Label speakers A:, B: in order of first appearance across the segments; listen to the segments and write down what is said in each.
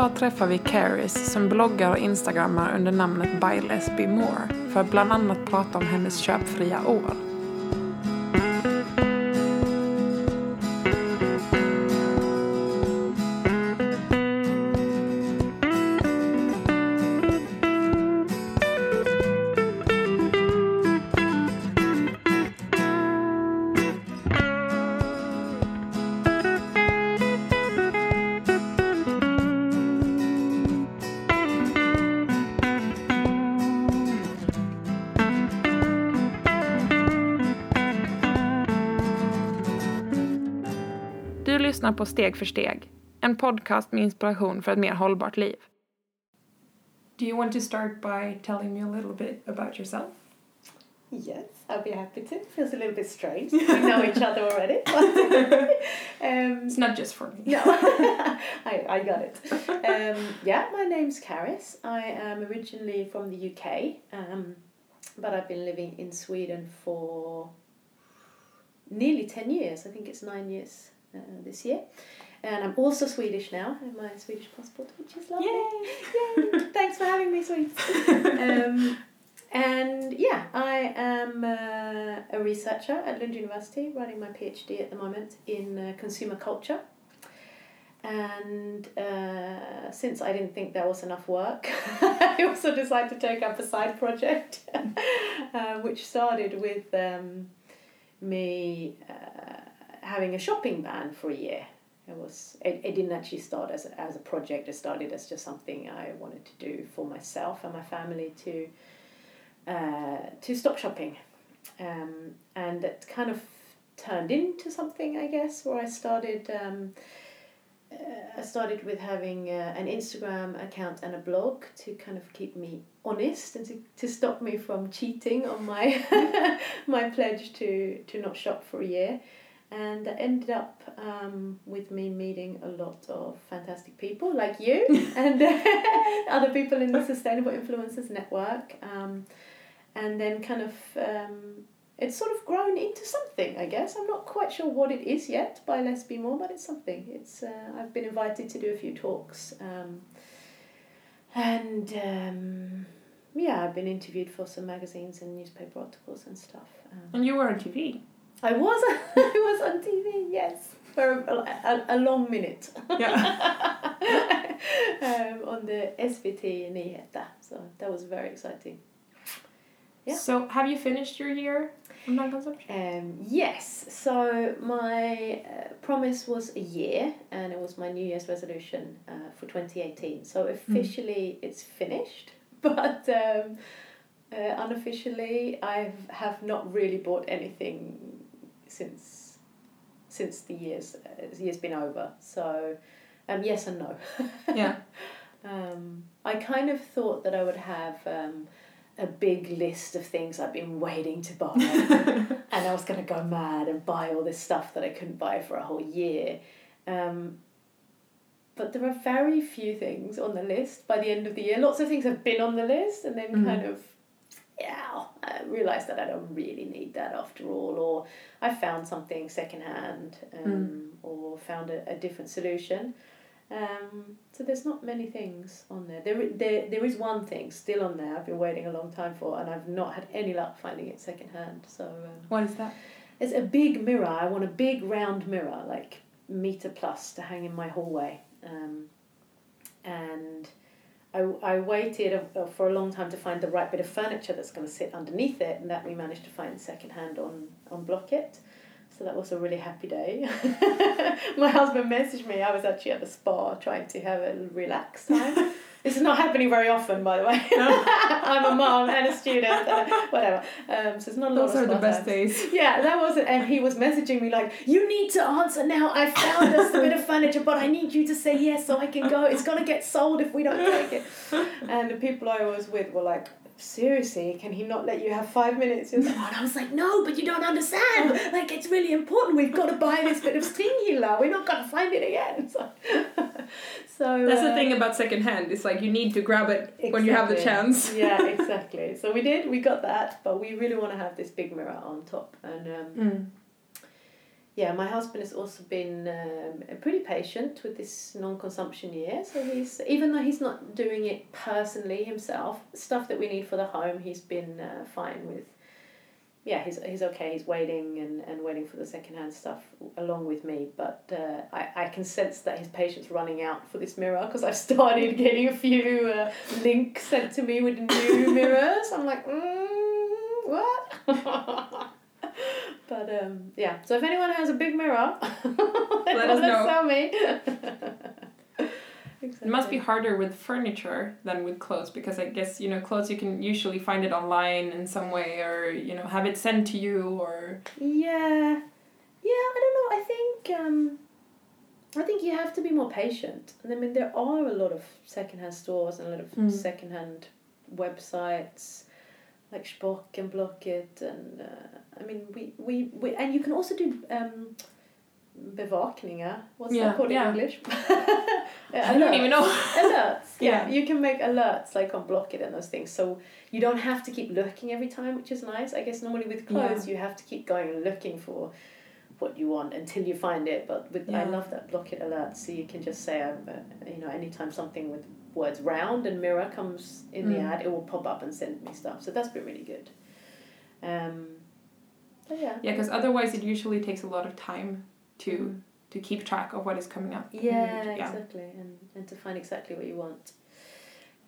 A: Idag träffar vi Caris som bloggar och instagrammar under namnet By Less Moore för att bland annat prata om hennes köpfria år. På Steg för steg, en podcast med inspiration för ett mer hållbart liv. Do you want to start by telling me a little bit about yourself?
B: Yes, I'll be happy to. Feels a little bit strange. We know each other already. um,
A: It's not just for me.
B: no, I, I got it. Um, yeah, my name's Karis. I am originally from the UK, um, but I've been living in Sweden for nearly 10 years. I think it's nine years uh, this year. And I'm also Swedish now. I have my Swedish passport, which is lovely. Yay! Yay. Thanks for having me, sweet. um, and yeah, I am uh, a researcher at Lund University, running my PhD at the moment in uh, consumer culture. And uh, since I didn't think there was enough work, I also decided to take up a side project, uh, which started with um, me uh, having a shopping ban for a year. It was. It, it didn't actually start as a, as a project. It started as just something I wanted to do for myself and my family to uh, to stop shopping, um, and it kind of turned into something I guess where I started. Um, uh, I started with having uh, an Instagram account and a blog to kind of keep me honest and to, to stop me from cheating on my my pledge to, to not shop for a year. And that ended up um, with me meeting a lot of fantastic people like you and other people in the Sustainable Influencers Network. Um, and then kind of um, it's sort of grown into something, I guess. I'm not quite sure what it is yet by Less Be More, but it's something. It's uh, I've been invited to do a few talks, um, and um, yeah, I've been interviewed for some magazines and newspaper articles and stuff. Um,
A: And you were on TV.
B: I was I was on TV, yes, for a, a, a long minute.
A: Yeah.
B: um, on the SVT Nyheter, so that was very exciting. Yeah.
A: So, have you finished your year of non-consumption?
B: Um, yes, so my uh, promise was a year, and it was my New Year's resolution uh, for 2018. So officially it's finished, but um, uh, unofficially I have not really bought anything since since the years the year's been over. So um, yes and no.
A: Yeah.
B: Um, I kind of thought that I would have um, a big list of things I've been waiting to buy, and I was going to go mad and buy all this stuff that I couldn't buy for a whole year. Um, but there are very few things on the list by the end of the year. Lots of things have been on the list, and then
A: Mhm.
B: kind of, yeah, I realised that I don't really need that after all, or I found something secondhand, um, or found a, a different solution. Um, so there's not many things on there. There, there. there is one thing still on there I've been waiting a long time for, and I've not had any luck finding it secondhand. So um,
A: What is that?
B: it's a big mirror. I want a big round mirror, like meter plus, to hang in my hallway. Um, and I, I waited a, for a long time to find the right bit of furniture that's going to sit underneath it, and that we managed to find secondhand on on Blocket. So that was a really happy day. my husband messaged me. I was actually at the spa trying to have a relaxed time. This is not happening very often, by the way. I'm a mom and a student, and whatever. Um, so it's not a
A: Those
B: lot
A: are the best
B: time.
A: days.
B: Yeah, that was it. And he was messaging me like, "You need to answer now. I found us a bit of furniture, but I need you to say yes so I can go. It's gonna get sold if we don't take it." And the people I was with were like, "Seriously, can he not let you have five minutes?" And I was like, "No, but you don't understand. Like, it's really important. We've got to buy this bit of String hylla. We're not gonna find it again." So, so
A: That's the
B: uh,
A: thing about secondhand. It's like you need to grab it when you have the chance.
B: yeah, exactly. So we did. We got that, but we really want to have this big mirror on top and. Um,
A: Mm.
B: Yeah, my husband has also been um, pretty patient with this non-consumption year. So he's even though he's not doing it personally himself, stuff that we need for the home, he's been uh, fine with. Yeah, he's he's okay. He's waiting and, and waiting for the secondhand stuff along with me. But uh, I I can sense that his patience running out for this mirror because I've started getting a few uh, links sent to me with new mirrors. I'm like, mm, what? But um, yeah, so if anyone has a big mirror, let
A: us know.
B: Me.
A: It must be harder with furniture than with clothes because I guess you know clothes you can usually find it online in some way or you know have it sent to you or
B: Yeah, yeah. I don't know. I think um, I think you have to be more patient. And I mean, there are a lot of secondhand stores and a lot of
A: Mm.
B: secondhand websites like Spock and Blocket, and uh, I mean, we, we, we and you can also do um, bevakningar. What's
A: Yeah,
B: that called
A: yeah.
B: in English?
A: I don't even know.
B: alerts. Yeah.
A: Yeah.
B: you can make alerts like on Blocket and those things. So you don't have to keep looking every time, which is nice. I guess normally with clothes you have to keep going and looking for what you want until you find it. But with I love that Blocket alert. So you can just say, um, uh, you know, anytime something with words round and mirror comes in the
A: Mm.
B: ad, it will pop up and send me stuff. So that's been really good. Um, yeah.
A: Yeah, because otherwise it usually takes a lot of time to to keep track of what is coming up.
B: Yeah,
A: And,
B: exactly, and, and to find exactly what you want.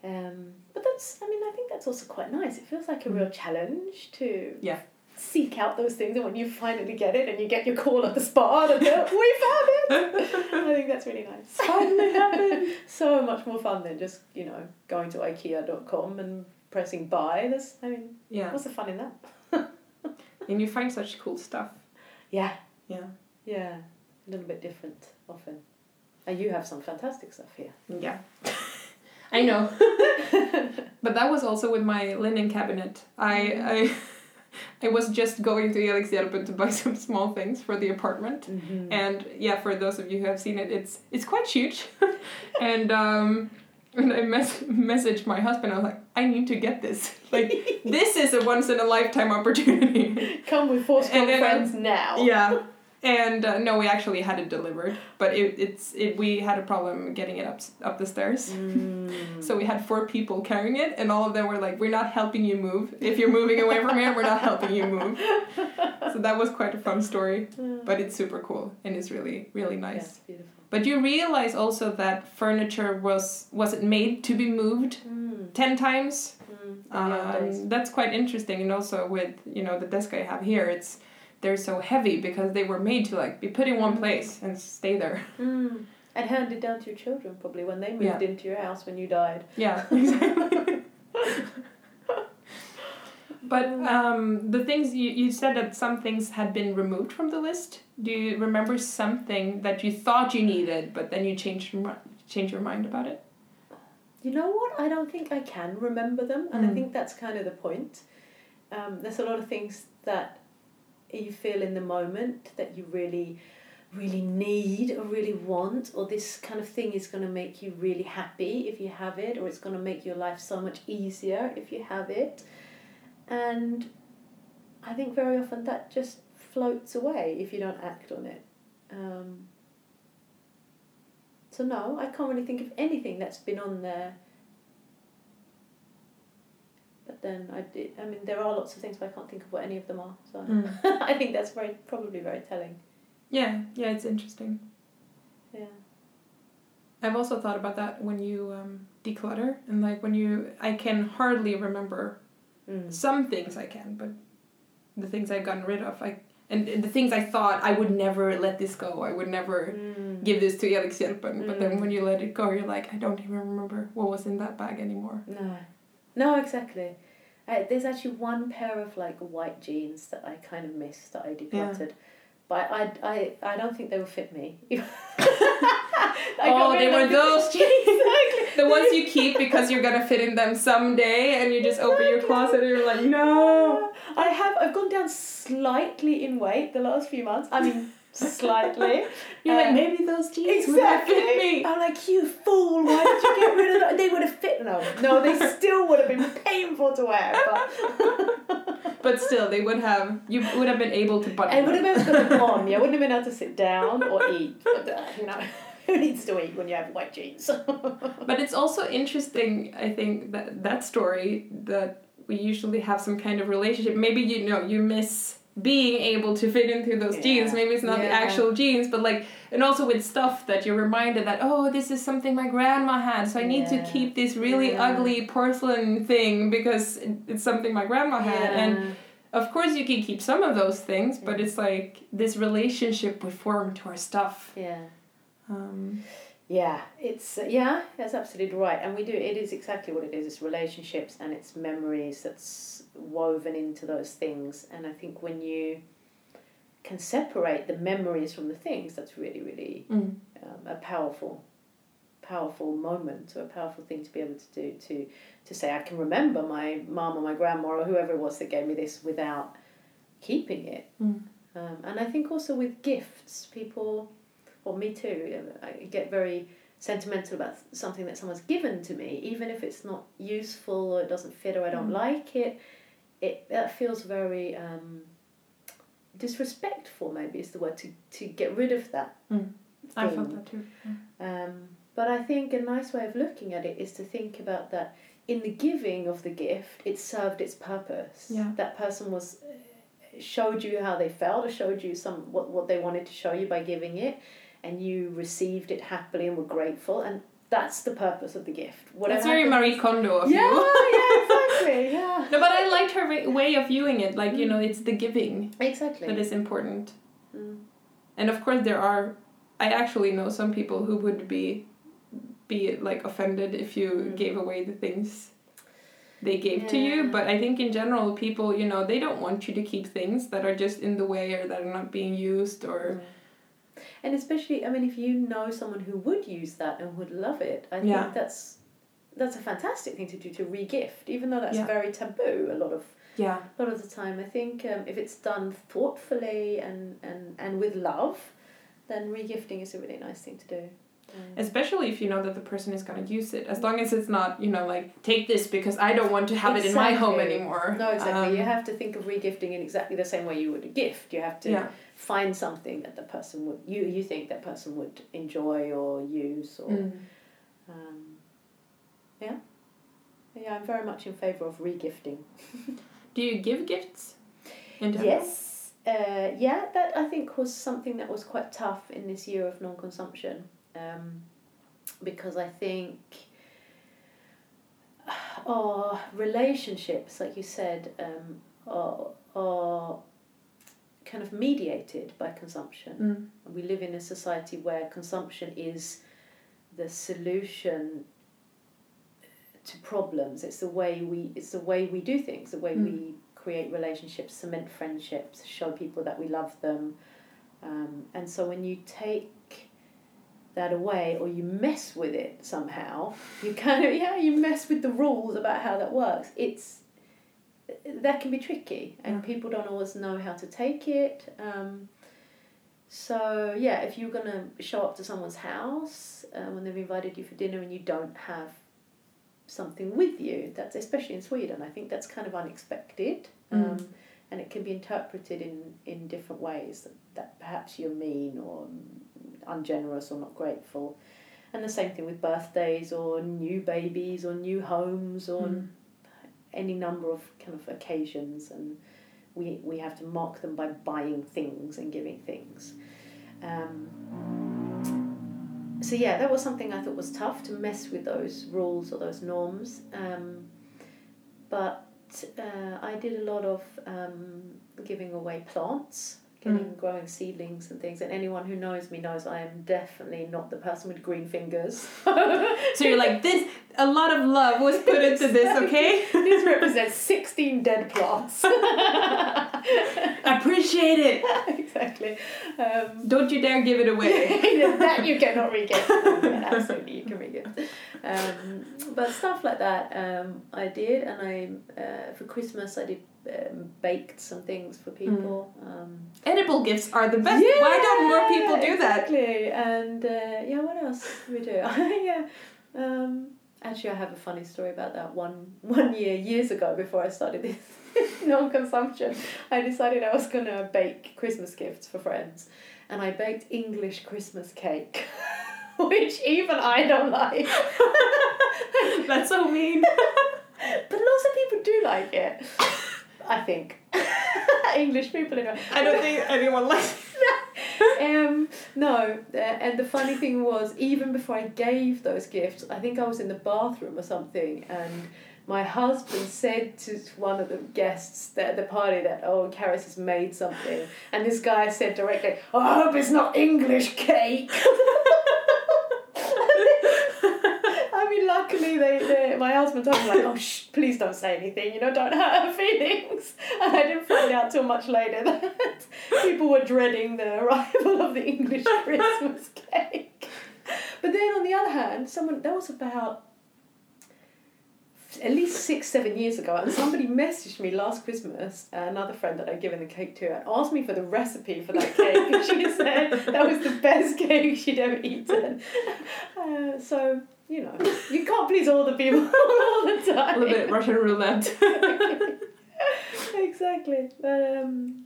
B: Um, but that's, I mean, I think that's also quite nice. It feels like a real challenge to
A: Mm. Yeah.
B: Seek out those things, and when you finally get it and you get your call at the spot and go, we found it! I think that's really nice.
A: Finally happened.
B: so much more fun than just, you know, going to IKEA.com and pressing buy. There's, I mean,
A: Yeah,
B: what's the fun in that?
A: and you find such cool stuff.
B: Yeah,
A: Yeah,
B: yeah, a little bit different often. And you have some fantastic stuff here.
A: yeah. I know. but that was also with my linen cabinet. I mm. I I was just going to Erikshjälpen to buy some small things for the apartment.
B: Mm-hmm.
A: And yeah, for those of you who have seen it, it's it's quite huge. and um, when I mes- messaged my husband, I was like, I need to get this. Like, this is a once in a lifetime opportunity.
B: Come with four strong
A: And
B: friends now.
A: yeah. And uh, no, we actually had it delivered, but it, it's it we had a problem getting it up up the stairs.
B: Mm.
A: So we had four people carrying it, and all of them were like, "We're not helping you move. If you're moving away from here, we're not helping you move." So that was quite a fun story, but it's super cool and it's really really nice.
B: Yes, beautiful.
A: But you realize also that furniture was wasn't made to be moved
B: Mm.
A: ten times.
B: Mm. Yeah.
A: Um, that's quite interesting, and also with you know the desk I have here, it's they're so heavy because they were made to like be put in one place and stay there.
B: Mm. And handed down to your children probably when they moved
A: Yeah.
B: into your house when you died.
A: Yeah, exactly. but um, the things you, you said that some things had been removed from the list. Do you remember something that you thought you needed, but then you changed changed your mind about it?
B: You know what? I don't think I can remember them, and I
A: Mm.
B: think that's kind of the point. Um, there's a lot of things that you feel in the moment that you really, really need or really want, or this kind of thing is going to make you really happy if you have it, or it's going to make your life so much easier if you have it. And I think very often that just floats away if you don't act on it. Um, so no, I can't really think of anything that's been on there. Then I did. I mean, there are lots of things, but I can't think of what any of them are. So I think that's very probably very telling.
A: Yeah, yeah, it's interesting.
B: Yeah.
A: I've also thought about that when you um, declutter and like when you I can hardly remember
B: Mm.
A: some things I can, but the things I've gotten rid of, I and the things I thought I would never let this go. I would never
B: Mm.
A: give this to Erikshjälpen, but then
B: Mm.
A: when you let it go, you're like, I don't even remember what was in that bag anymore.
B: No, no, exactly. Uh, there's actually one pair of like white jeans that I kind of missed that I decluttered, but I, I, I don't think they will fit me.
A: Oh, they were those jeans.
B: exactly.
A: the ones you keep because you're gonna fit in them someday, and you just open your closet and you're like, no.
B: I have. I've gone down slightly in weight the last few months. I mean, slightly.
A: You're
B: Uh,
A: like, maybe those jeans would have
B: Exactly.
A: fit me.
B: I'm like, you fool! Why did you get rid of them? They would have fit. No, no, they still would have been painful to wear. But
A: But still, they would have. You would have been able to button.
B: I would have been able to put them on. Yeah, I wouldn't have been able to sit down or eat. But uh, you know, who needs to eat when you have white jeans?
A: But it's also interesting, I think, that that story that we usually have some kind of relationship. Maybe you know you miss being able to fit into those
B: Yeah.
A: jeans. Maybe it's not the actual jeans, but like, and also with stuff that you're reminded that oh, this is something my grandma had, so I need
B: Yeah.
A: to keep this really
B: Yeah.
A: ugly porcelain thing because it's something my grandma had, and of course you can keep some of those things, but it's like this relationship we form to our stuff.
B: yeah.
A: Um,
B: Yeah, it's uh, yeah, that's absolutely right, and we do. It is exactly what it is. It's relationships and it's memories that's woven into those things, and I think when you can separate the memories from the things, that's really, really
A: mm.
B: um, a powerful, powerful moment or a powerful thing to be able to do. To to say I can remember my mom or my grandma or whoever it was that gave me this without keeping it.
A: Mm.
B: Um, and I think also with gifts, people, or me too, I get very sentimental about something that someone's given to me, even if it's not useful or it doesn't fit or I don't
A: Mm.
B: like it. It that feels very um, disrespectful. Maybe is the word to to get rid of that.
A: I
B: thing.
A: felt that too.
B: Um, but I think a nice way of looking at it is to think about that in the giving of the gift, it served its purpose.
A: Yeah.
B: That person was uh, showed you how they felt, or showed you some what, what they wanted to show you by giving it, and you received it happily and were grateful, and that's the purpose of the gift. Whatever
A: That's very
B: happens-
A: Marie Kondo of
B: Yeah,
A: you.
B: yeah, exactly, yeah.
A: No, but I liked her way of viewing it. Like, you know, it's the giving
B: Exactly.
A: that is important.
B: Mm.
A: And of course, there are. I actually know some people who would be, be like offended if you
B: Mm.
A: gave away the things they gave to you. But I think in general, people, you know, they don't want you to keep things that are just in the way or that are not being used or.
B: And especially, I mean, if you know someone who would use that and would love it, I think
A: Yeah.
B: that's that's a fantastic thing to do to regift, even though that's
A: Yeah.
B: very taboo a lot of
A: Yeah.
B: a lot of the time. I think um, if it's done thoughtfully and, and, and with love, then regifting is a really nice thing to do. Um,
A: Especially if you know that the person is going to use it. As long as it's not, you know, like, take this because I don't want to have it in my home anymore.
B: no, exactly.
A: Um,
B: you have to think of regifting in exactly the same way you would a gift. You have to
A: Yeah.
B: find something that the person would you you think that person would enjoy or use or
A: Mm.
B: um. Yeah, I'm very much in favour of regifting.
A: Do you give gifts?
B: Yes. Uh, yeah, that I think was something that was quite tough in this year of non consumption. Um, because I think our relationships, like you said, um, are, are kind of mediated by consumption.
A: Mm.
B: We live in a society where consumption is the solution to problems. It's the way we it's the way we do things, the way
A: Mm.
B: we create relationships, cement friendships, show people that we love them. Um, and so when you take that away or you mess with it somehow, you kind of yeah, you mess with the rules about how that works. It's that can be tricky and people don't always know how to take it. Um, so yeah, if you're gonna show up to someone's house uh, when they've invited you for dinner and you don't have something with you, that's especially in Sweden. I think that's kind of unexpected, um,
A: Mm.
B: and it can be interpreted in in different ways. That, that perhaps you're mean or ungenerous or not grateful, and the same thing with birthdays or new babies or new homes or
A: Mm.
B: any number of kind of occasions and we, we have to mark them by buying things and giving things. Um, so yeah, that was something I thought was tough to mess with those rules or those norms. Um, but uh, I did a lot of um, giving away plants getting growing seedlings and things. And anyone who knows me knows I am definitely not the person with green fingers.
A: So you're like this. A lot of love was put into this, okay?
B: this represents sixteen dead plants.
A: Appreciate it.
B: exactly. Um,
A: Don't you dare give it away.
B: that you cannot re-gift. Yeah, absolutely, you can re-gift. Um, but stuff like that, um, I did, and I uh, for Christmas I did um, baked some things for people. Um,
A: Edible gifts are the best. Why don't more people do that?
B: Exactly, and uh, yeah, what else did we do? yeah. Um, actually, I have a funny story about that. One one year, years ago, before I started this non-consumption, I decided I was gonna bake Christmas gifts for friends, and I baked English Christmas cake, which even I don't like.
A: That's so mean.
B: but lots of people do like it. I think English people.
A: I don't think anyone likes
B: um, no, uh, and the funny thing was, even before I gave those gifts, I think I was in the bathroom or something, and my husband said to one of the guests at the party that, oh, Karis has made something. And this guy said directly, oh, I hope it's not English cake. I mean, luckily, they, they, my husband told me, like, oh, shh, please don't say anything, you know, don't hurt her feelings. And I didn't find out till much later that people were dreading the arrival of the English Christmas cake. But then on the other hand, someone, that was about at least six, seven years ago, and somebody messaged me last Christmas, another friend that I'd given the cake to, and asked me for the recipe for that cake. and she said that was the best cake she'd ever eaten. Uh, so, you know, you can't please all the people all the time.
A: A little bit Russian roulette.
B: exactly. But, um,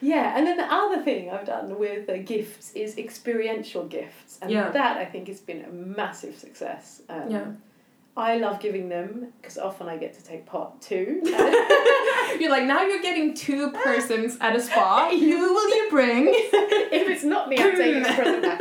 B: yeah, and then the other thing I've done with uh, gifts is experiential gifts, and
A: Yeah.
B: that I think has been a massive success. Um,
A: Yeah.
B: I love giving them because often I get to take part too.
A: You're like now you're getting two persons at a spa. Who will you bring?
B: if it's not me, I'm taking the present back.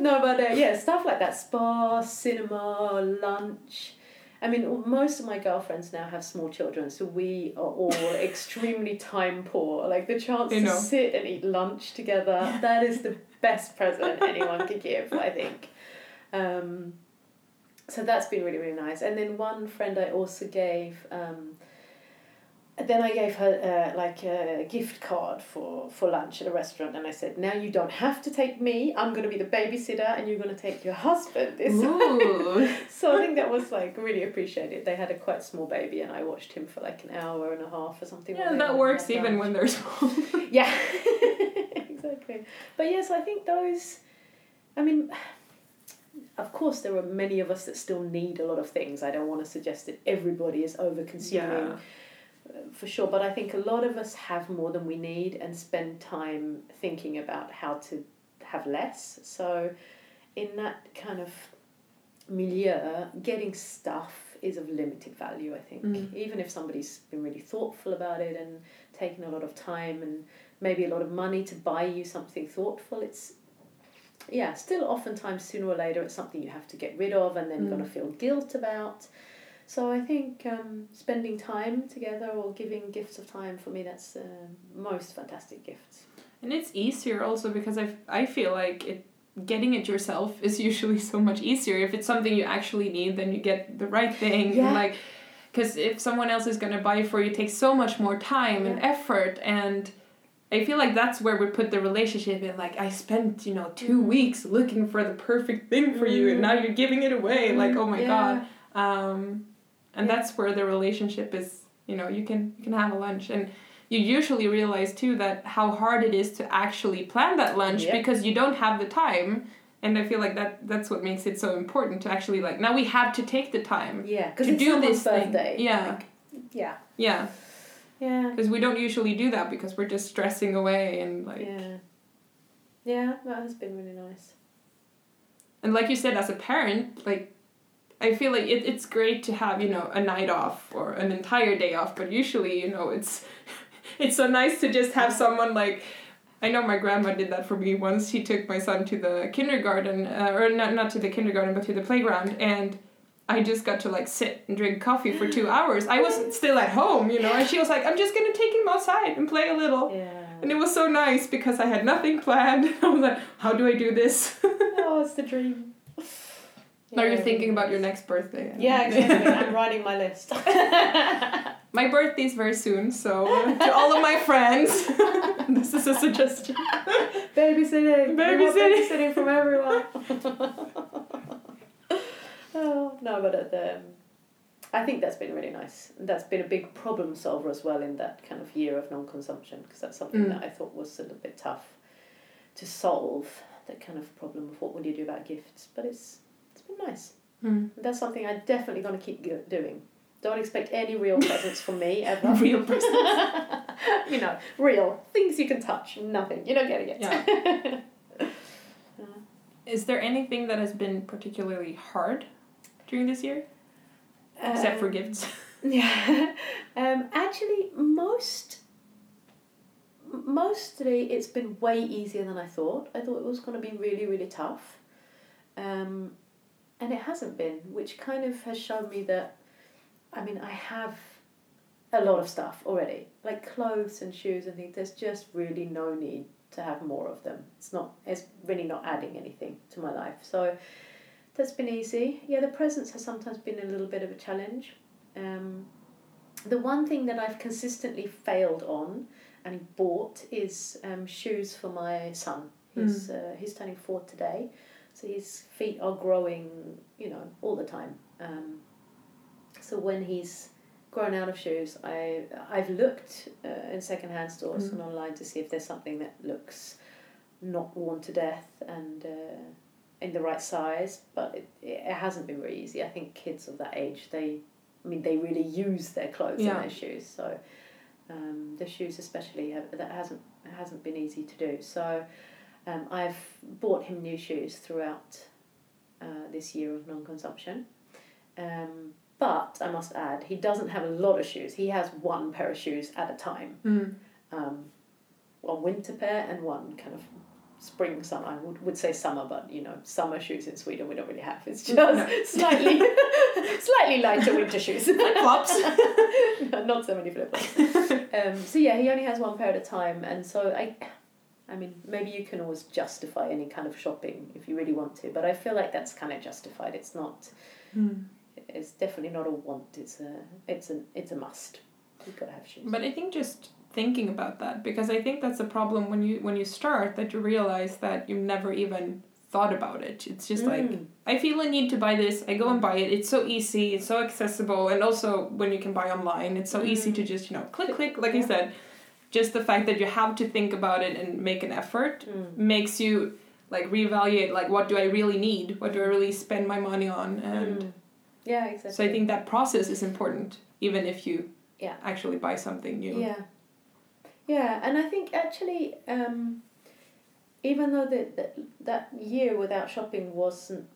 B: No, but uh, yeah, stuff like that spa, cinema, lunch. I mean, most of my girlfriends now have small children, so we are all extremely time poor. Like the chance
A: I
B: to sit and eat lunch together, that is the best present anyone could give, I think. Um, so that's been really, really nice. And then one friend I also gave. Um, then I gave her uh, like a gift card for, for lunch at a restaurant, and I said, "Now you don't have to take me. I'm going to be the babysitter, and you're going to take your husband." This so I think that was like really appreciated. They had a quite small baby, and I watched him for like an hour and a half or something.
A: Yeah, that works
B: lunch.
A: even when they're small.
B: Yeah, exactly. But yes, I think those. I mean, of course, there are many of us that still need a lot of things. I don't want to suggest that everybody is over consuming
A: Yeah.
B: for sure, but I think a lot of us have more than we need and spend time thinking about how to have less. So, in that kind of milieu, getting stuff is of limited value, I think.
A: Mm.
B: Even if somebody's been really thoughtful about it and taken a lot of time and maybe a lot of money to buy you something thoughtful, it's yeah, still oftentimes sooner or later it's something you have to get rid of and then
A: Mm.
B: gonna feel guilt about. So I think um, spending time together or giving gifts of time for me that's the most fantastic gifts.
A: And it's easier also because I, I feel like it getting it yourself is usually so much easier. If it's something you actually need, then you get the right thing.
B: Yeah.
A: Like, because if someone else is gonna buy it for you, it takes so much more time and effort. And I feel like that's where we put the relationship in. Like, I spent you know 2
B: Mhm.
A: weeks looking for the perfect thing for you, and now you're giving it away. Like, oh my
B: Yeah.
A: god. Um, and
B: Yeah.
A: that's where the relationship is. You know, you can you can have a lunch and you usually realize too that how hard it is to actually plan that lunch because you don't have the time and i feel like that that's what makes it so important to actually like now we have to take the time
B: Yeah, because
A: To
B: it's
A: do this thing. Yeah.
B: like, yeah,
A: yeah
B: yeah,
A: because we don't usually do that because we're just stressing away and like
B: yeah, yeah. That has been really nice.
A: and like you said as a parent like i feel like it, it's great to have you know a night off or an entire day off but usually you know it's it's so nice to just have someone like I know my grandma did that for me once. She took my son to the kindergarten, uh, or not, not to the kindergarten, but to the playground. And I just got to like sit and drink coffee for two hours. I was still at home, you know, and she was like, I'm just gonna take him outside and play a little.
B: Yeah.
A: And it was so nice because I had nothing planned. I was like, how do I do this?
B: oh, it's the dream.
A: Now you're thinking about your next birthday.
B: Yeah, exactly. I'm writing my list.
A: My birthday's very soon, so to all of my friends, this is a suggestion.
B: babysitting.
A: Babysitting.
B: babysitting from everyone. Oh, no, but at the, um, I think that's been really nice. That's been a big problem solver as well in that kind of year of non-consumption because that's something
A: Mm.
B: that I thought was a little bit tough to solve. That kind of problem of what would you do about gifts, but it's it's been nice.
A: Mm.
B: That's something I'm definitely going to keep go- doing. Don't expect any real presents from me ever.
A: Real presents.
B: you know, real things you can touch. Nothing. You're not getting it.
A: Yeah. Is there anything that has been particularly hard during this year, except for
B: Um,
A: gifts?
B: Yeah. um, actually, most mostly it's been way easier than I thought. I thought it was going to be really really tough, um, and it hasn't been, which kind of has shown me that. I mean, I have a lot of stuff already, like clothes and shoes and things. There's just really no need to have more of them. It's not. It's really not adding anything to my life. So. That's been easy. Yeah, the presents has sometimes been a little bit of a challenge. Um, the one thing that I've consistently failed on and bought is um, shoes for my son. He's uh, he's turning four today, so his feet are growing, you know, all the time. Um, so when he's grown out of shoes, I I've looked uh, in secondhand stores
A: Mm.
B: and online to see if there's something that looks not worn to death and uh, in the right size, but it, it hasn't been very easy. I think kids of that age, they, I mean, they really use their clothes
A: Yeah.
B: and their shoes. So um, the shoes, especially, have, that hasn't hasn't been easy to do. So um, I've bought him new shoes throughout uh, this year of non-consumption. Um, but I must add, he doesn't have a lot of shoes. He has one pair of shoes at a time
A: Mm.
B: um, one winter pair and one kind of spring summer. I would, would say summer, but you know, summer shoes in Sweden we don't really have. It's just
A: No.
B: slightly slightly lighter winter shoes.
A: Flip-flops.
B: no, not so many flip flops. Um, so yeah, he only has one pair at a time, and so I. I mean, maybe you can always justify any kind of shopping if you really want to, but I feel like that's kind of justified. It's not.
A: Mm.
B: It's definitely not a want. It's a. It's a. It's a must. You've got to have shoes.
A: But I think just thinking about that because I think that's a problem when you when you start that you realize that you never even thought about it. It's just like
B: Mm.
A: I feel a need to buy this. I go and buy it. It's so easy. It's so accessible, and also when you can buy online, it's so easy
B: Mm.
A: to just you know click click like you
B: Yeah.
A: said. Just the fact that you have to think about it and make an effort
B: Mm.
A: makes you like reevaluate like what do I really need? What do I really spend my money on? And
B: Mm. Yeah, exactly.
A: so I think that process is important, even if you
B: Yeah.
A: actually buy something new.
B: Yeah. Yeah, and I think actually, um, even though the, the, that year without shopping wasn't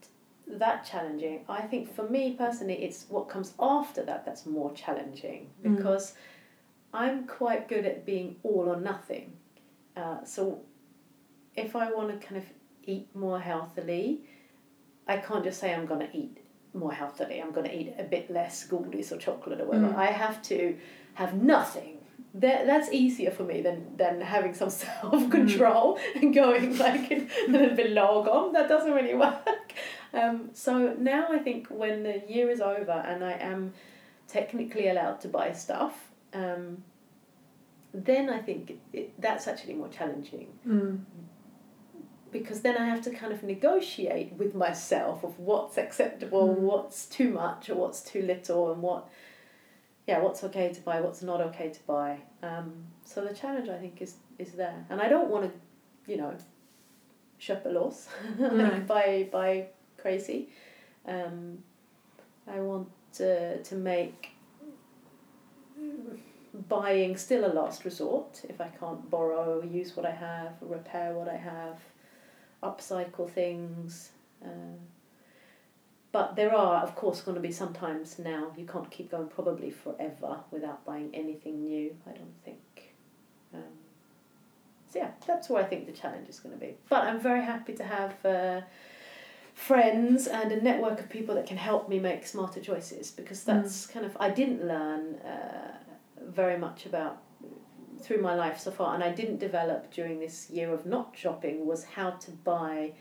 B: that challenging, I think for me personally, it's what comes after that that's more challenging
A: Mm.
B: because I'm quite good at being all or nothing. Uh, so if I want to kind of eat more healthily, I can't just say I'm going to eat more healthily. I'm going to eat a bit less goodies or chocolate or whatever.
A: Mm.
B: I have to have nothing. That, that's easier for me than, than having some self control and going like a little bit lagom. That doesn't really work. Um, so now I think when the year is over and I am technically allowed to buy stuff, um, then I think it, it, that's actually more challenging
A: Mm.
B: because then I have to kind of negotiate with myself of what's acceptable,
A: Mm.
B: what's too much or what's too little, and what, yeah, what's okay to buy, what's not okay to buy. Um, so the challenge I think is is there, and I don't want to, you know, shop a loss,
A: No.
B: like buy buy crazy. Um, I want uh, to make buying still a last resort if I can't borrow, use what I have, repair what I have, upcycle things. Uh, but there are, of course, going to be some times now you can't keep going probably forever without buying anything new. I don't think. Um, so yeah, that's where I think the challenge is going to be. But I'm very happy to have uh, friends and a network of people that can help me make smarter choices because that's kind of I didn't learn uh, very much about through my life so far and I didn't develop during this year of not shopping was how to buy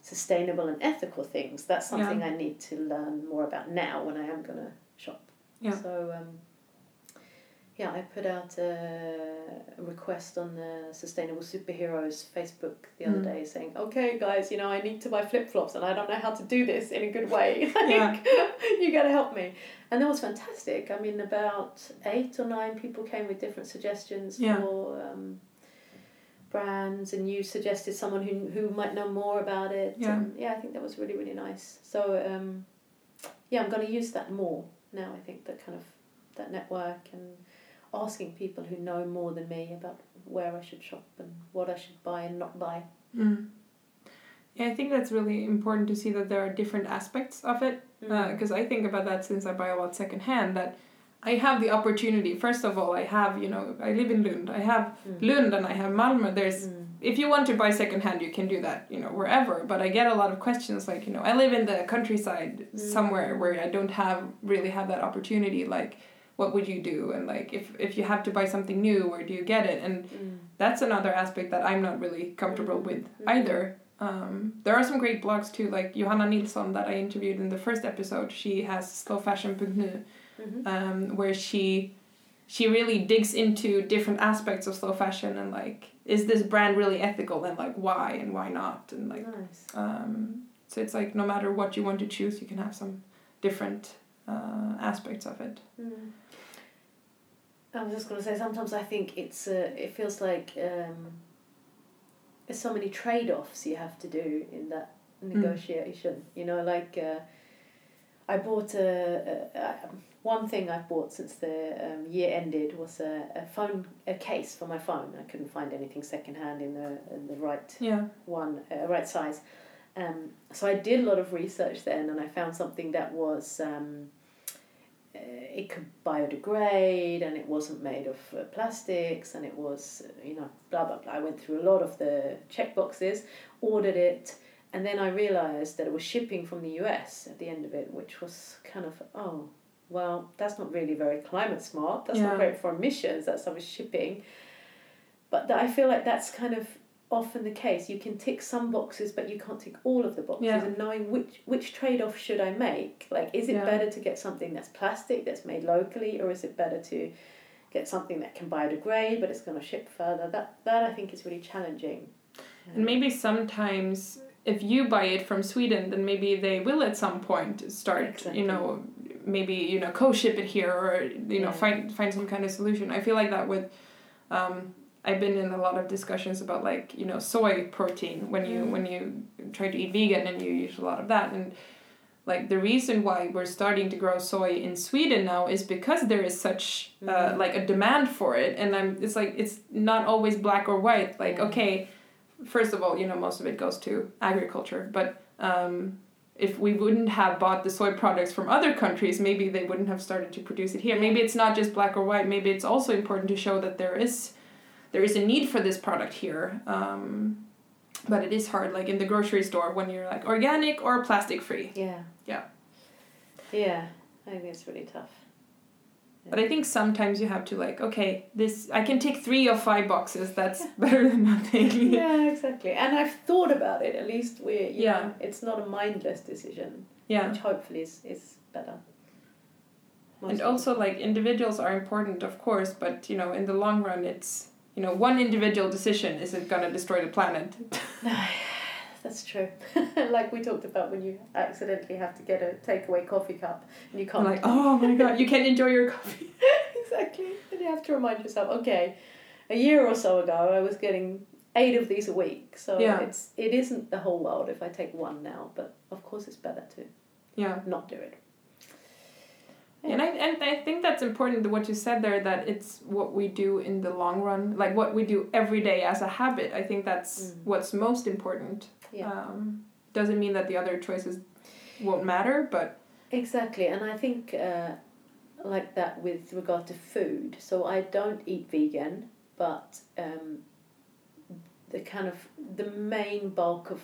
B: sustainable and ethical things that's something I need to learn more about now when I am going to shop
A: Yeah.
B: so um, yeah, I put out a request on the Sustainable Superheroes Facebook the other
A: Mm.
B: day saying, okay, guys, you know, I need to buy flip flops and I don't know how to do this in a good way. Like, you got to help me. And that was fantastic. I mean, about eight or nine people came with different suggestions
A: Yeah.
B: for um, brands, and you suggested someone who, who might know more about it.
A: Yeah.
B: And yeah, I think that was really, really nice. So, um, yeah, I'm going to use that more now. I think that kind of that network and asking people who know more than me about where I should shop and what I should buy and not buy.
A: Mm. Yeah, I think that's really important to see that there are different aspects of it.
B: Mm.
A: Because I think about that since I buy a lot secondhand, that I have the opportunity. First of all, I have, you know, I live in Lund. I have
B: Mm.
A: Lund and I have Malmö. There's
B: Mm.
A: if you want to buy secondhand, you can do that, you know, wherever. But I get a lot of questions like, you know, I live in the countryside
B: Mm.
A: somewhere where I don't have really have that opportunity. Like, what would you do? And like, if if you have to buy something new, where do you get it? And
B: Mm.
A: that's another aspect that I'm not really comfortable
B: Mm.
A: with
B: Mm.
A: either. Um, there are some great blogs too, like Johanna Nilsson that I interviewed in the first episode. She has slowfashion.nu,
B: Mhm.
A: um, where she she really digs into different aspects of slow fashion and like is this brand really ethical and like why and why not and like
B: nice.
A: um, so it's like no matter what you want to choose, you can have some different uh, aspects of it.
B: Mm. I was just going to say sometimes I think it's uh, it feels like um, there's so many trade offs you have to do in that negotiation. You know, like uh, I bought a, a, a one thing I've bought since the um, year ended was a, a phone a case for my phone. I couldn't find anything secondhand in the in the right
A: Yeah.
B: one uh, right size. Um, so I did a lot of research then, and I found something that was um, uh, it could biodegrade, and it wasn't made of uh, plastics, and it was uh, you know blah blah blah. I went through a lot of the check boxes, ordered it, and then I realized that it was shipping from the US at the end of it, which was kind of oh well that's not really very climate smart. That's
A: Yeah.
B: not great for emissions. That's is shipping. But that I feel like that's kind of often the case. You can tick some boxes, but you can't tick all of the boxes.
A: Yeah.
B: And knowing which which trade off should I make? Like, is it
A: Yeah.
B: better to get something that's plastic that's made locally, or is it better to get something that can biodegrade but it's going to ship further? That that I think is really challenging.
A: And maybe sometimes if you buy it from Sweden, then maybe they will at some point start,
B: Exactly.
A: you know, maybe you know co-ship it here or you know
B: Yeah.
A: find find some kind of solution. I feel like that would Um, I've been in a lot of discussions about like you know soy protein when you
B: Mm.
A: when you try to eat vegan and you use a lot of that and like the reason why we're starting to grow soy in Sweden now is because there is such uh,
B: Mm.
A: like a demand for it and I'm it's like it's not always black or white like
B: Yeah.
A: okay first of all you know most of it goes to agriculture but um, if we wouldn't have bought the soy products from other countries maybe they wouldn't have started to produce it here maybe it's not just black or white maybe it's also important to show that there is there is a need for this product here um, but it is hard like in the grocery store when you're like organic or plastic free
B: Yeah.
A: Yeah.
B: Yeah, I think it's really tough.
A: But i think sometimes you have to like okay this i can take three or five boxes that's better than nothing
B: yeah, exactly. And I've thought about it. At least we're
A: Yeah.
B: know, it's not a mindless decision,
A: yeah
B: which hopefully is is better. Most
A: and also like individuals are important of course but you know in the long run it's you know one individual decision isn't going to destroy the planet
B: That's true. like we talked about when you accidentally have to get a takeaway coffee cup and you can't.
A: like oh my god you can't enjoy your coffee
B: exactly. And you have to remind yourself, okay, a year or so ago I was getting eight of these a week. So
A: Yeah.
B: it's it isn't the whole world if I take one now, but of course it's better to
A: yeah
B: not do it.
A: And I and I think that's important what you said there that it's what we do in the long run, like what we do every day as a habit. I think that's
B: Mm.
A: what's most important.
B: Yeah.
A: Um, doesn't mean that the other choices won't matter, but
B: Exactly, and I think uh, like that with regard to food. So I don't eat vegan, but um, the kind of the main bulk of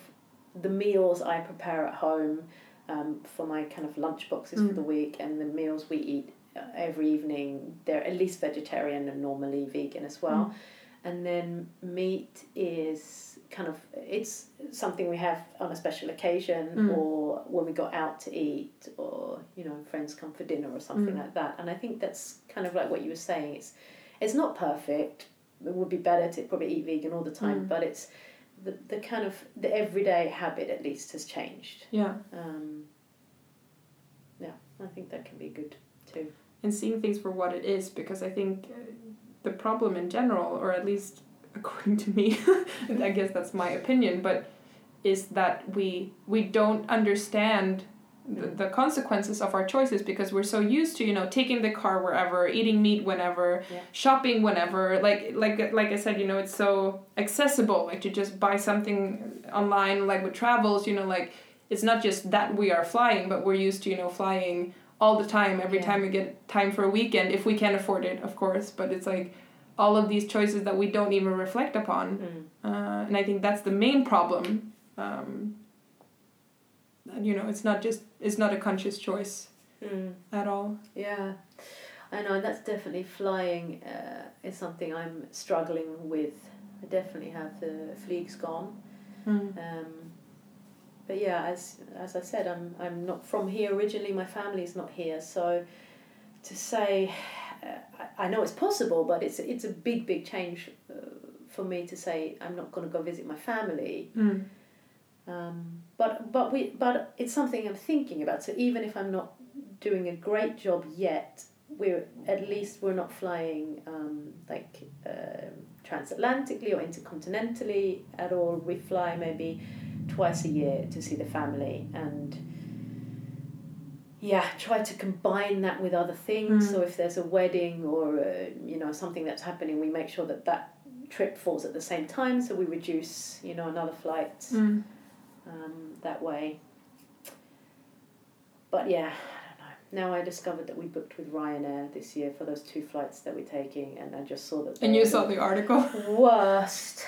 B: the meals I prepare at home um, for my kind of lunch boxes for
A: Mm.
B: the week and the meals we eat uh, every evening, they're at least vegetarian and normally vegan as well.
A: Mm.
B: And then meat is kind of it's something we have on a special occasion
A: Mm.
B: or when we go out to eat or you know friends come for dinner or something
A: Mm.
B: like that. And I think that's kind of like what you were saying. It's it's not perfect. It would be better to probably eat vegan all the time,
A: Mm.
B: but it's the, the kind of the everyday habit at least has changed.
A: Yeah.
B: Um, yeah, I think that can be good too.
A: and seeing things for what it is because I think uh, the problem in general, or at least according to me, I guess that's my opinion, but is that we we don't understand the, the consequences of our choices because we're so used to you know taking the car wherever eating meat whenever
B: Yeah.
A: shopping whenever like like like i said you know it's so accessible like to just buy something online like with travels you know like it's not just that we are flying but we're used to you know flying all the time every
B: Yeah.
A: time we get time for a weekend if we can afford it of course but it's like all of these choices that we don't even reflect upon
B: Mm.
A: uh, and I think that's the main problem. Um, and, you know, it's not just it's not a conscious choice
B: Mm.
A: at all.
B: Yeah, I know that's definitely flying uh, is something I'm struggling with. I definitely have the flygskam. Um, but yeah, as as I said, I'm I'm not from here originally. My family's not here, so to say, I, I know it's possible, but it's it's a big big change uh, for me to say I'm not going to go visit my family.
A: Mm.
B: Um, but but we but it's something I'm thinking about. So even if I'm not doing a great job yet, we're at least we're not flying um, like um transatlantically or intercontinentally at all. We fly maybe twice a year to see the family and yeah try to combine that with other things
A: Mm.
B: so if there's a wedding or uh you know something that's happening we make sure that that trip falls at the same time so we reduce you know another flight
A: Mm.
B: um, that way. But yeah, I don't know. Now I discovered that we booked with Ryanair this year for those two flights that we're taking, and I just saw that.
A: And you saw the article.
B: worst,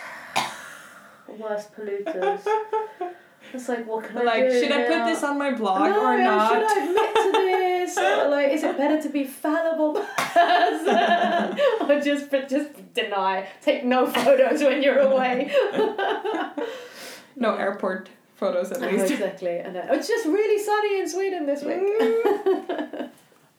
B: worst polluters. It's like, what can I
A: like,
B: do
A: should I put this on my blog
B: no,
A: or not?
B: Should I admit to this? Or, like, is it better to be fallible person? or just just deny? Take no photos when you're away.
A: No airport photos at
B: Oh,
A: least.
B: exactly. And it's just really sunny in Sweden this week. Mm.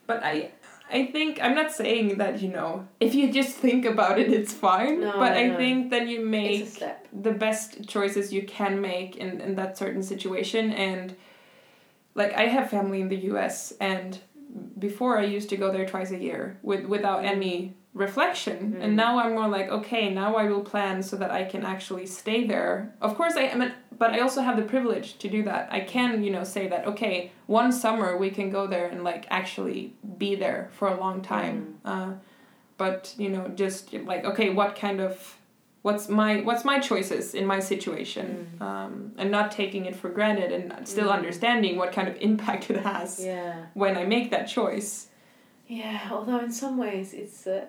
A: But I I think I'm not saying that, you know, if you just think about it it's fine.
B: No,
A: but I
B: no.
A: think that you make the best choices you can make in, in that certain situation and like i have family in the us and before i used to go there twice a year with without any reflection.
B: Mhm.
A: and now i'm more like okay now i will plan so that i can actually stay there. Of course i am but i also have the privilege to do that. I can you know say that okay one summer we can go there and like actually be there for a long time. Uh, but you know just like okay what kind of what's my what's my choices in my situation? Um, and not taking it for granted and still
B: Mm.
A: understanding what kind of impact it has
B: Yeah.
A: when i make that choice
B: Yeah, although in some ways it's. Uh,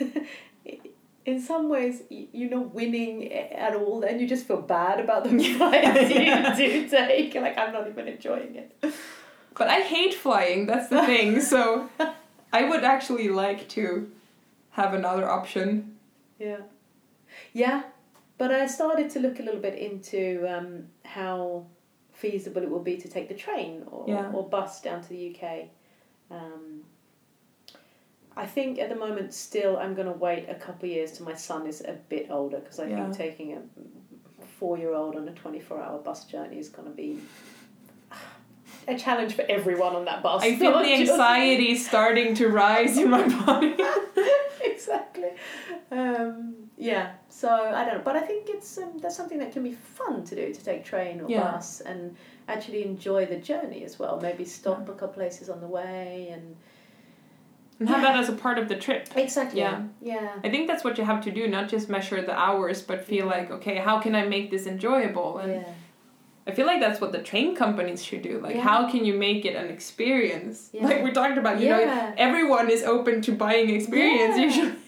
B: in some ways, you're not winning at all, and you just feel bad about the flights
A: Yeah.
B: you do take. Like, I'm not even enjoying it.
A: but i hate flying that's the thing so i would actually like to have another option
B: Yeah. Yeah, but I started to look a little bit into um, how feasible it will be to take the train or,
A: Yeah.
B: or bus down to the UK. Um, I think at the moment, still, I'm going to wait a couple of years till my son is a bit older because I
A: Yeah.
B: think taking a four year old on a 24 hour bus journey is going to be a challenge for everyone on that bus.
A: i feel the
B: just-
A: anxiety starting to rise in my body
B: exactly. Um, yeah. So I don't know, but I think it's um, that's something that can be fun to do to take train or
A: Yeah.
B: bus and actually enjoy the journey as well. Maybe stop a couple places on the way and
A: and have
B: Yeah.
A: that as a part of the trip
B: exactly.
A: Yeah.
B: Yeah.
A: I think that's what you have to do, not just measure the hours, but feel like, okay, how can I make this enjoyable? And
B: Yeah.
A: I feel like that's what the train companies should do. Like,
B: Yeah.
A: how can you make it an experience?
B: Yeah.
A: Like we talked about, you know, everyone is open to buying experience. You should.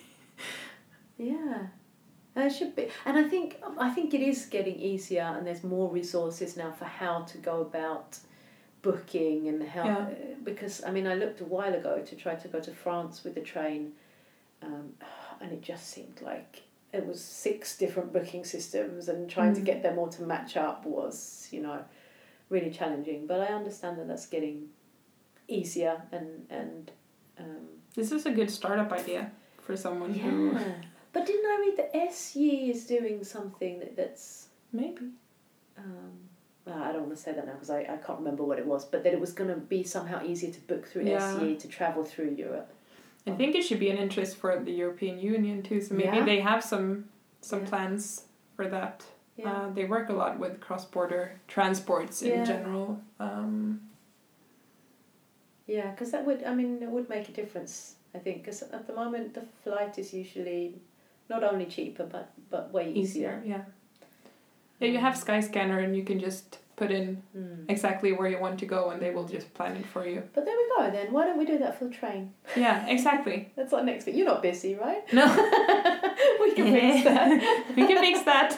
B: Yeah. It should be, and I think I think it is getting easier, and there's more resources now for how to go about booking and how
A: Yeah.
B: uh, because I mean I looked a while ago to try to go to France with the train, um, and it just seemed like it was six different booking systems, and trying to
A: Mm.
B: get them all to match up was you know really challenging. But I understand that that's getting easier and and. Um,
A: This is a good startup idea for someone who
B: yeah. But didn't I read that SJ is doing something that, that's.
A: maybe.
B: Um, well, I don't want to say that now because I, I can't remember what it was, but that it was going to be somehow easier to book through
A: Yeah.
B: SJ to travel through Europe.
A: I think it should be an interest for the European Union too. So maybe
B: Yeah.
A: they have some some
B: Yeah.
A: plans for that. Uh, they work a lot with cross border transports in general. Um,
B: yeah, because that would, I mean, it would make a difference, I think, because at the moment the flight is usually not only cheaper but, but way easier.
A: easier, yeah. Yeah, you have Skyscanner and you can just put in
B: Mm.
A: exactly where you want to go and they will just plan it for you.
B: But there we go then. Why don't we do that for the train?
A: Yeah, exactly.
B: That's our next bit. You're not busy, right?
A: No,
B: we can fix that.
A: we can fix that.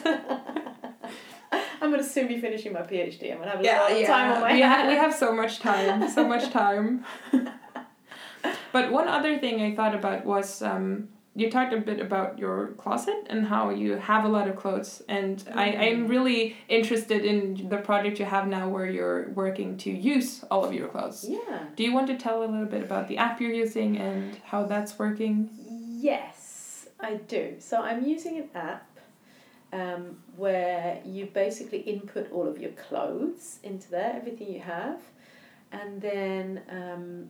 B: I'm going to soon be finishing my PhD. I'm going to have a
A: yeah,
B: lot of
A: yeah.
B: time on my
A: we, ha-
B: hands.
A: we have so much time, so much time. but one other thing I thought about was um, you talked a bit about your closet and how you have a lot of clothes, and I
B: Mm.
A: I'm really interested in the project you have now where you're working to use all of your clothes.
B: Yeah.
A: Do you want to tell a little bit about the app you're using and how that's working?
B: Yes, I do. So I'm using an app um, where you basically input all of your clothes into there, everything you have, and then um,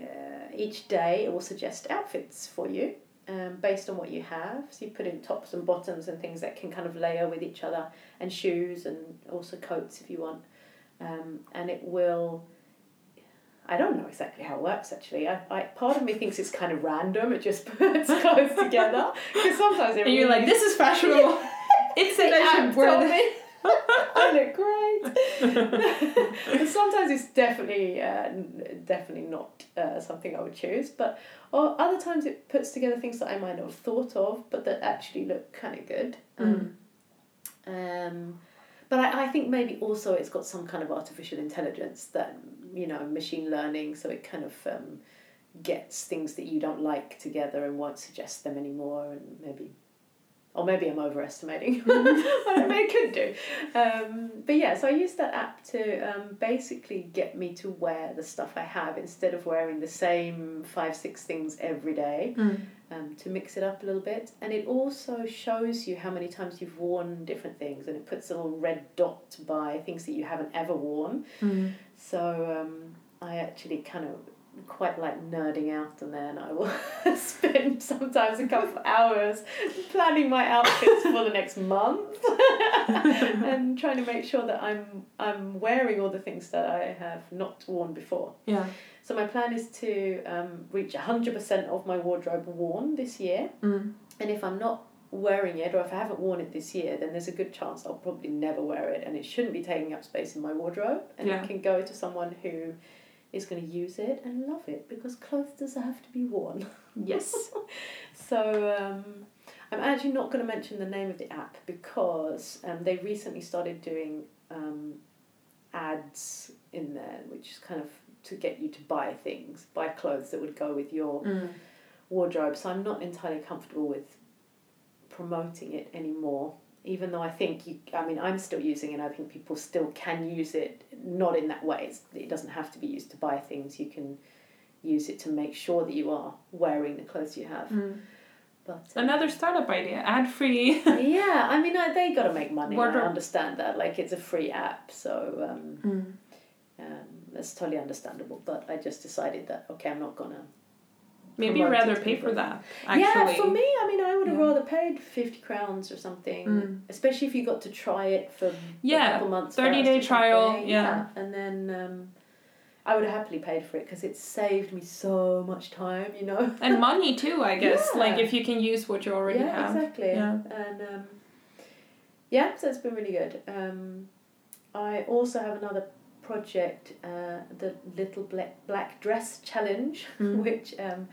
B: uh, each day it will suggest outfits for you. Um, based on what you have, so you put in tops and bottoms and things that can kind of layer with each other, and shoes and also coats if you want, um, and it will I don't know exactly how it works actually. I, I part of me thinks it's kind of random. It just puts clothes together because sometimes it
A: And you're like, this is fashionable. it's an
B: the app
A: app where
B: told
A: the-
B: I look great. sometimes it's definitely uh, definitely not uh, something I would choose. But or other times it puts together things that I might not have thought of, but that actually look kind of good. Um, um, but I, I think maybe also it's got some kind of artificial intelligence that you know machine learning, so it kind of um, gets things that you don't like together and won't suggest them anymore, and maybe. Or maybe I'm overestimating what it could do. Um, but yeah, so I use that app to um, basically get me to wear the stuff I have instead of wearing the same five, six things every day
A: Mm.
B: um, to mix it up a little bit. And it also shows you how many times you've worn different things, and it puts a little red dot by things that you haven't ever worn.
A: Mm.
B: So um, I actually kind of quite like nerding out and then I will spend sometimes a couple of hours planning my outfits for the next month and trying to make sure that I'm I'm wearing all the things that I have not worn before.
A: Yeah.
B: So my plan is to um, reach hundred percent of my wardrobe worn this year.
A: Mm.
B: And if I'm not wearing it, or if I haven't worn it this year, then there's a good chance I'll probably never wear it, and it shouldn't be taking up space in my wardrobe, and
A: Yeah.
B: it can go to someone who is going to use it and love it because clothes does have to be worn.
A: Yes.
B: So um, I'm actually not going to mention the name of the app because um, they recently started doing um, ads in there, which is kind of to get you to buy things, buy clothes that would go with your
A: Mm.
B: wardrobe. So I'm not entirely comfortable with promoting it anymore. Even though I think you, I mean, I'm still using it. I think people still can use it, not in that way. It's, it doesn't have to be used to buy things. You can use it to make sure that you are wearing the clothes you have.
A: Mm.
B: But uh,
A: Another startup idea, ad free.
B: yeah, I mean, I, they got to make money.
A: Wardrobe.
B: I understand that. Like, it's a free app, so um,
A: Mm.
B: um, that's totally understandable. But I just decided that okay, I'm not gonna.
A: Maybe you'd rather pay for that. Actually.
B: Yeah, for me, I mean, I would have
A: Yeah.
B: rather paid fifty crowns or something,
A: Mm.
B: especially if you got to try it for
A: Yeah,
B: a couple months.
A: 30 day trial,
B: something.
A: yeah.
B: and then um, I would have happily paid for it because it saved me so much time, you know.
A: And money too, I guess.
B: Yeah.
A: Like if you can use what you already
B: yeah,
A: have.
B: exactly.
A: Yeah.
B: And um, yeah, so it's been really good. Um, I also have another project, uh, the Little Black, Black Dress Challenge,
A: Mm.
B: which um,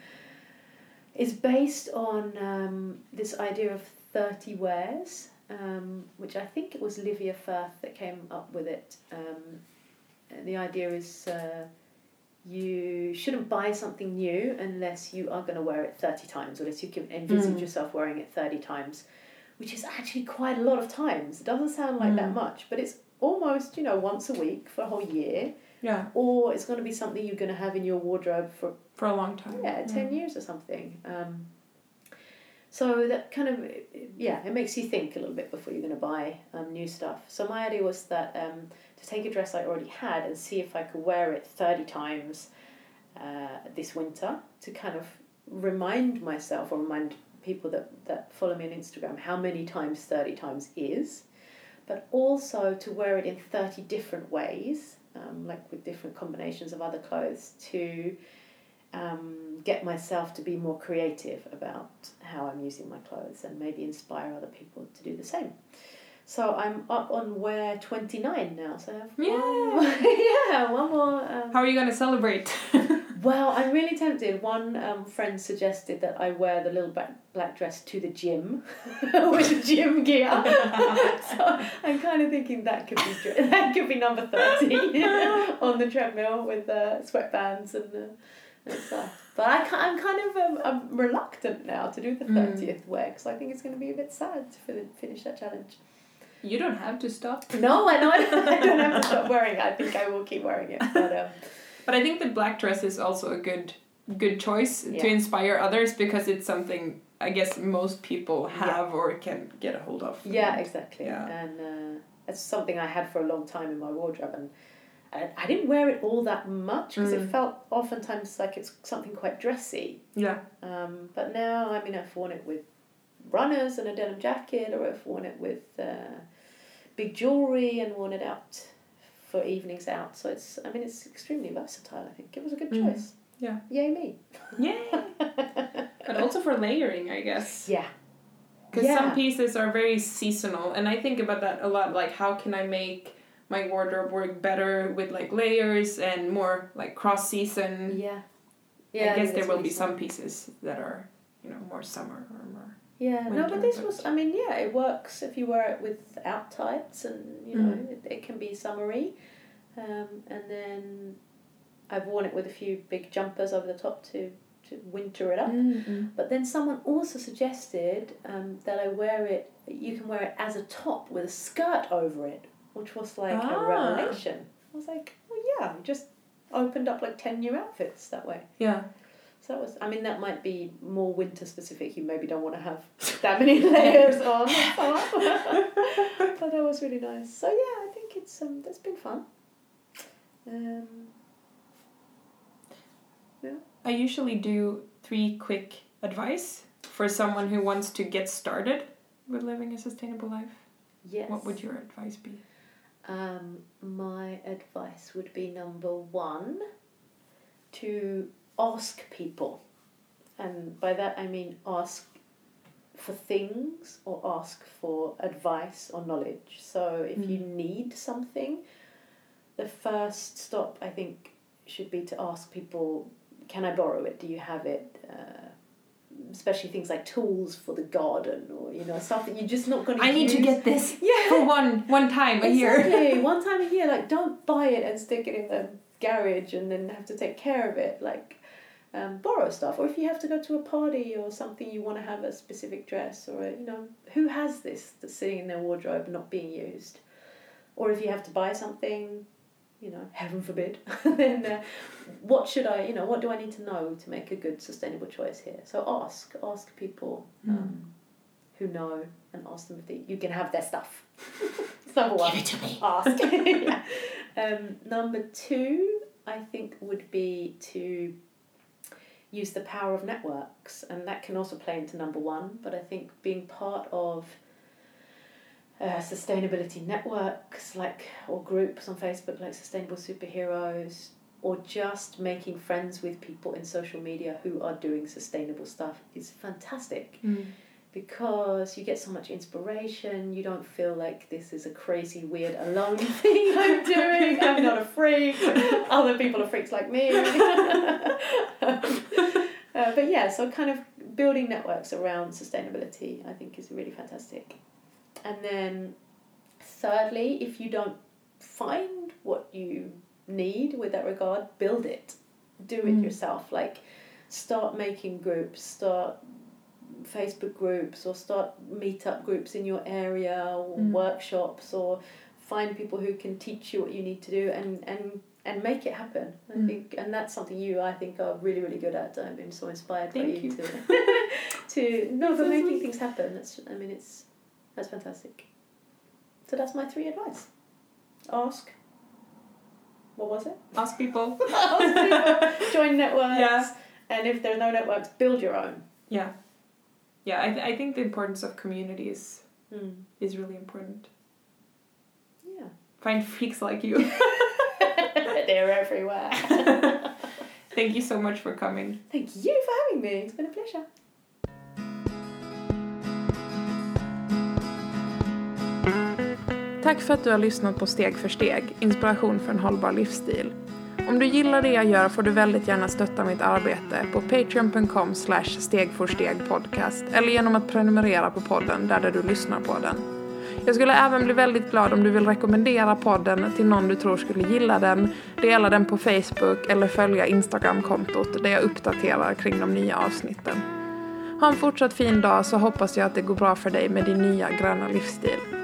B: is based on um, this idea of 30 wears, um, which I think it was Livia Firth that came up with it. Um, the idea is uh, you shouldn't buy something new unless you are going to wear it 30 times, unless you can envisage
A: Mm.
B: yourself wearing it 30 times, which is actually quite a lot of times. It doesn't sound like that
A: Mm.
B: much, but it's almost, you know, once a week for a whole year,
A: Yeah,
B: or it's going to be something you're going to have in your wardrobe for
A: for a long time.
B: yeah, 10 years or something. Um, so that kind of, yeah, it makes you think a little bit before you're going to buy um, new stuff. So my idea was that um, to take a dress I already had and see if I could wear it 30 times uh, this winter to kind of remind myself or remind people that, that follow me on Instagram how many times 30 times is, but also to wear it in 30 different ways, um, like with different combinations of other clothes to um, get myself to be more creative about how I'm using my clothes and maybe inspire other people to do the same. So I'm up on wear 29 now, so I have one, yeah, one more. Um,
A: How are you gonna celebrate?
B: well, I'm really tempted. One um, friend suggested that I wear the little black, black dress to the gym with gym gear. so I'm kind of thinking that could be that could be number thirty on the treadmill with uh, sweatbands and, uh, and stuff. But I I'm kind of um, I'm reluctant now to do the
A: Mm.
B: thirtieth wear because I think it's going to be a bit sad to finish that challenge.
A: you don't have to stop.
B: No, I know I don't, I don't have to stop wearing it. I think I will keep wearing it. But um,
A: But I think the black dress is also a good good choice to inspire others because it's something I guess most people have or can get a hold of.
B: Yeah, exactly.
A: Yeah.
B: And uh, it's something I had for a long time in my wardrobe, and I, I didn't wear it all that much because
A: Mm.
B: it felt oftentimes like it's something quite dressy.
A: Yeah.
B: Um, but now, I mean, I've worn it with runners and a denim jacket, or I've worn it with uh, big jewelry and worn it out for evenings out. So it's, I mean, it's extremely versatile. I think it was a good
A: Mm.
B: choice.
A: Yeah.
B: Yay me.
A: Yeah. but also for layering, I guess.
B: Yeah.
A: Because
B: Yeah.
A: some pieces are very seasonal, and I think about that a lot. Like, how can I make my wardrobe work better with like layers and more like cross season?
B: Yeah.
A: Yeah.
B: I
A: guess there will be some pieces that are, you know, more summer or more.
B: Yeah, no, but this was, I mean, yeah, it works if you wear it without tights and, you know,
A: Mm.
B: it, it can be summery. Um, and then I've worn it with a few big jumpers over the top to, to winter it up.
A: Mm-mm.
B: But then someone also suggested um, that I wear it, you can wear it as a top with a skirt over it, which was like a
A: Ah.
B: revelation. I was like, oh yeah, just opened up like 10 new outfits that way.
A: Yeah.
B: So that was, I mean, that might be more winter specific. You maybe don't want to have that many layers on. but that was really nice. So yeah, I think it's um, that's been fun. Um, yeah.
A: I usually do three quick advice for someone who wants to get started with living a sustainable life.
B: yes.
A: What would your advice be?
B: Um, my advice would be number one, to ask people, and by that I mean ask for things or ask for advice or knowledge. So if you need something, the first stop I think should be to ask people, can I borrow it? Do you have it? Uh, especially things like tools for the garden or you know stuff that you're just not going to
A: I need to get this
B: yeah
A: for one one time a year.
B: One time a year, like don't buy it and stick it in the garage and then have to take care of it. Like um, borrow stuff, or if you have to go to a party or something, you want to have a specific dress, or a, you know, who has this that's sitting in their wardrobe not being used, or if you have to buy something, you know, heaven forbid, then uh, what should I, you know, what do I need to know to make a good sustainable choice here? So ask, ask people um, who know, and ask them if they, you can have their stuff. Number one.
A: Give it to me.
B: Ask. Yeah. um, number two, I think, would be to use the power of networks, and that can also play into number one. But I think being part of uh, sustainability networks, like or groups on Facebook, like Sustainable Superheroes, or just making friends with people in social media who are doing sustainable stuff is fantastic
A: Mm.
B: Because you get so much inspiration. You don't feel like this is a crazy, weird, alone thing I'm doing. I'm not a freak. Other people are freaks like me. uh, but yeah, so kind of building networks around sustainability, I think, is really fantastic. And then, thirdly, if you don't find what you need with that regard, build it. Do it
A: Mm.
B: yourself. Like, start making groups, start Facebook groups, or start meetup groups in your area, or
A: Mm.
B: workshops, or find people who can teach you what you need to do and, and, and make it happen. I
A: Mm.
B: think, and that's something you, I think, are really, really good at. I've been so inspired by you,
A: you.
B: to, to no, but making things happen. That's, I mean, it's that's fantastic. So that's my three advice. Ask. What was it?
A: Ask people.
B: Ask people. Join networks.
A: Yeah.
B: And if there are no networks, build your own.
A: Yeah. Yeah, I, th- I think the importance of communities
B: Mm.
A: is really important.
B: Yeah.
A: Find freaks like you.
B: They're everywhere.
A: Thank you so much for coming.
B: Thank you for having me. It's been a pleasure.
A: Tack för att du har lyssnat på Steg för steg, inspiration för en hållbar livsstil. Om du gillar det jag gör får du väldigt gärna stötta mitt arbete på patreon.com slash stegforstegpodcast eller genom att prenumerera på podden där, där du lyssnar på den. Jag skulle även bli väldigt glad om du vill rekommendera podden till någon du tror skulle gilla den, dela den på Facebook eller följa Instagram-kontot där jag uppdaterar kring de nya avsnitten. Ha en fortsatt fin dag så hoppas jag att det går bra för dig med din nya gröna livsstil.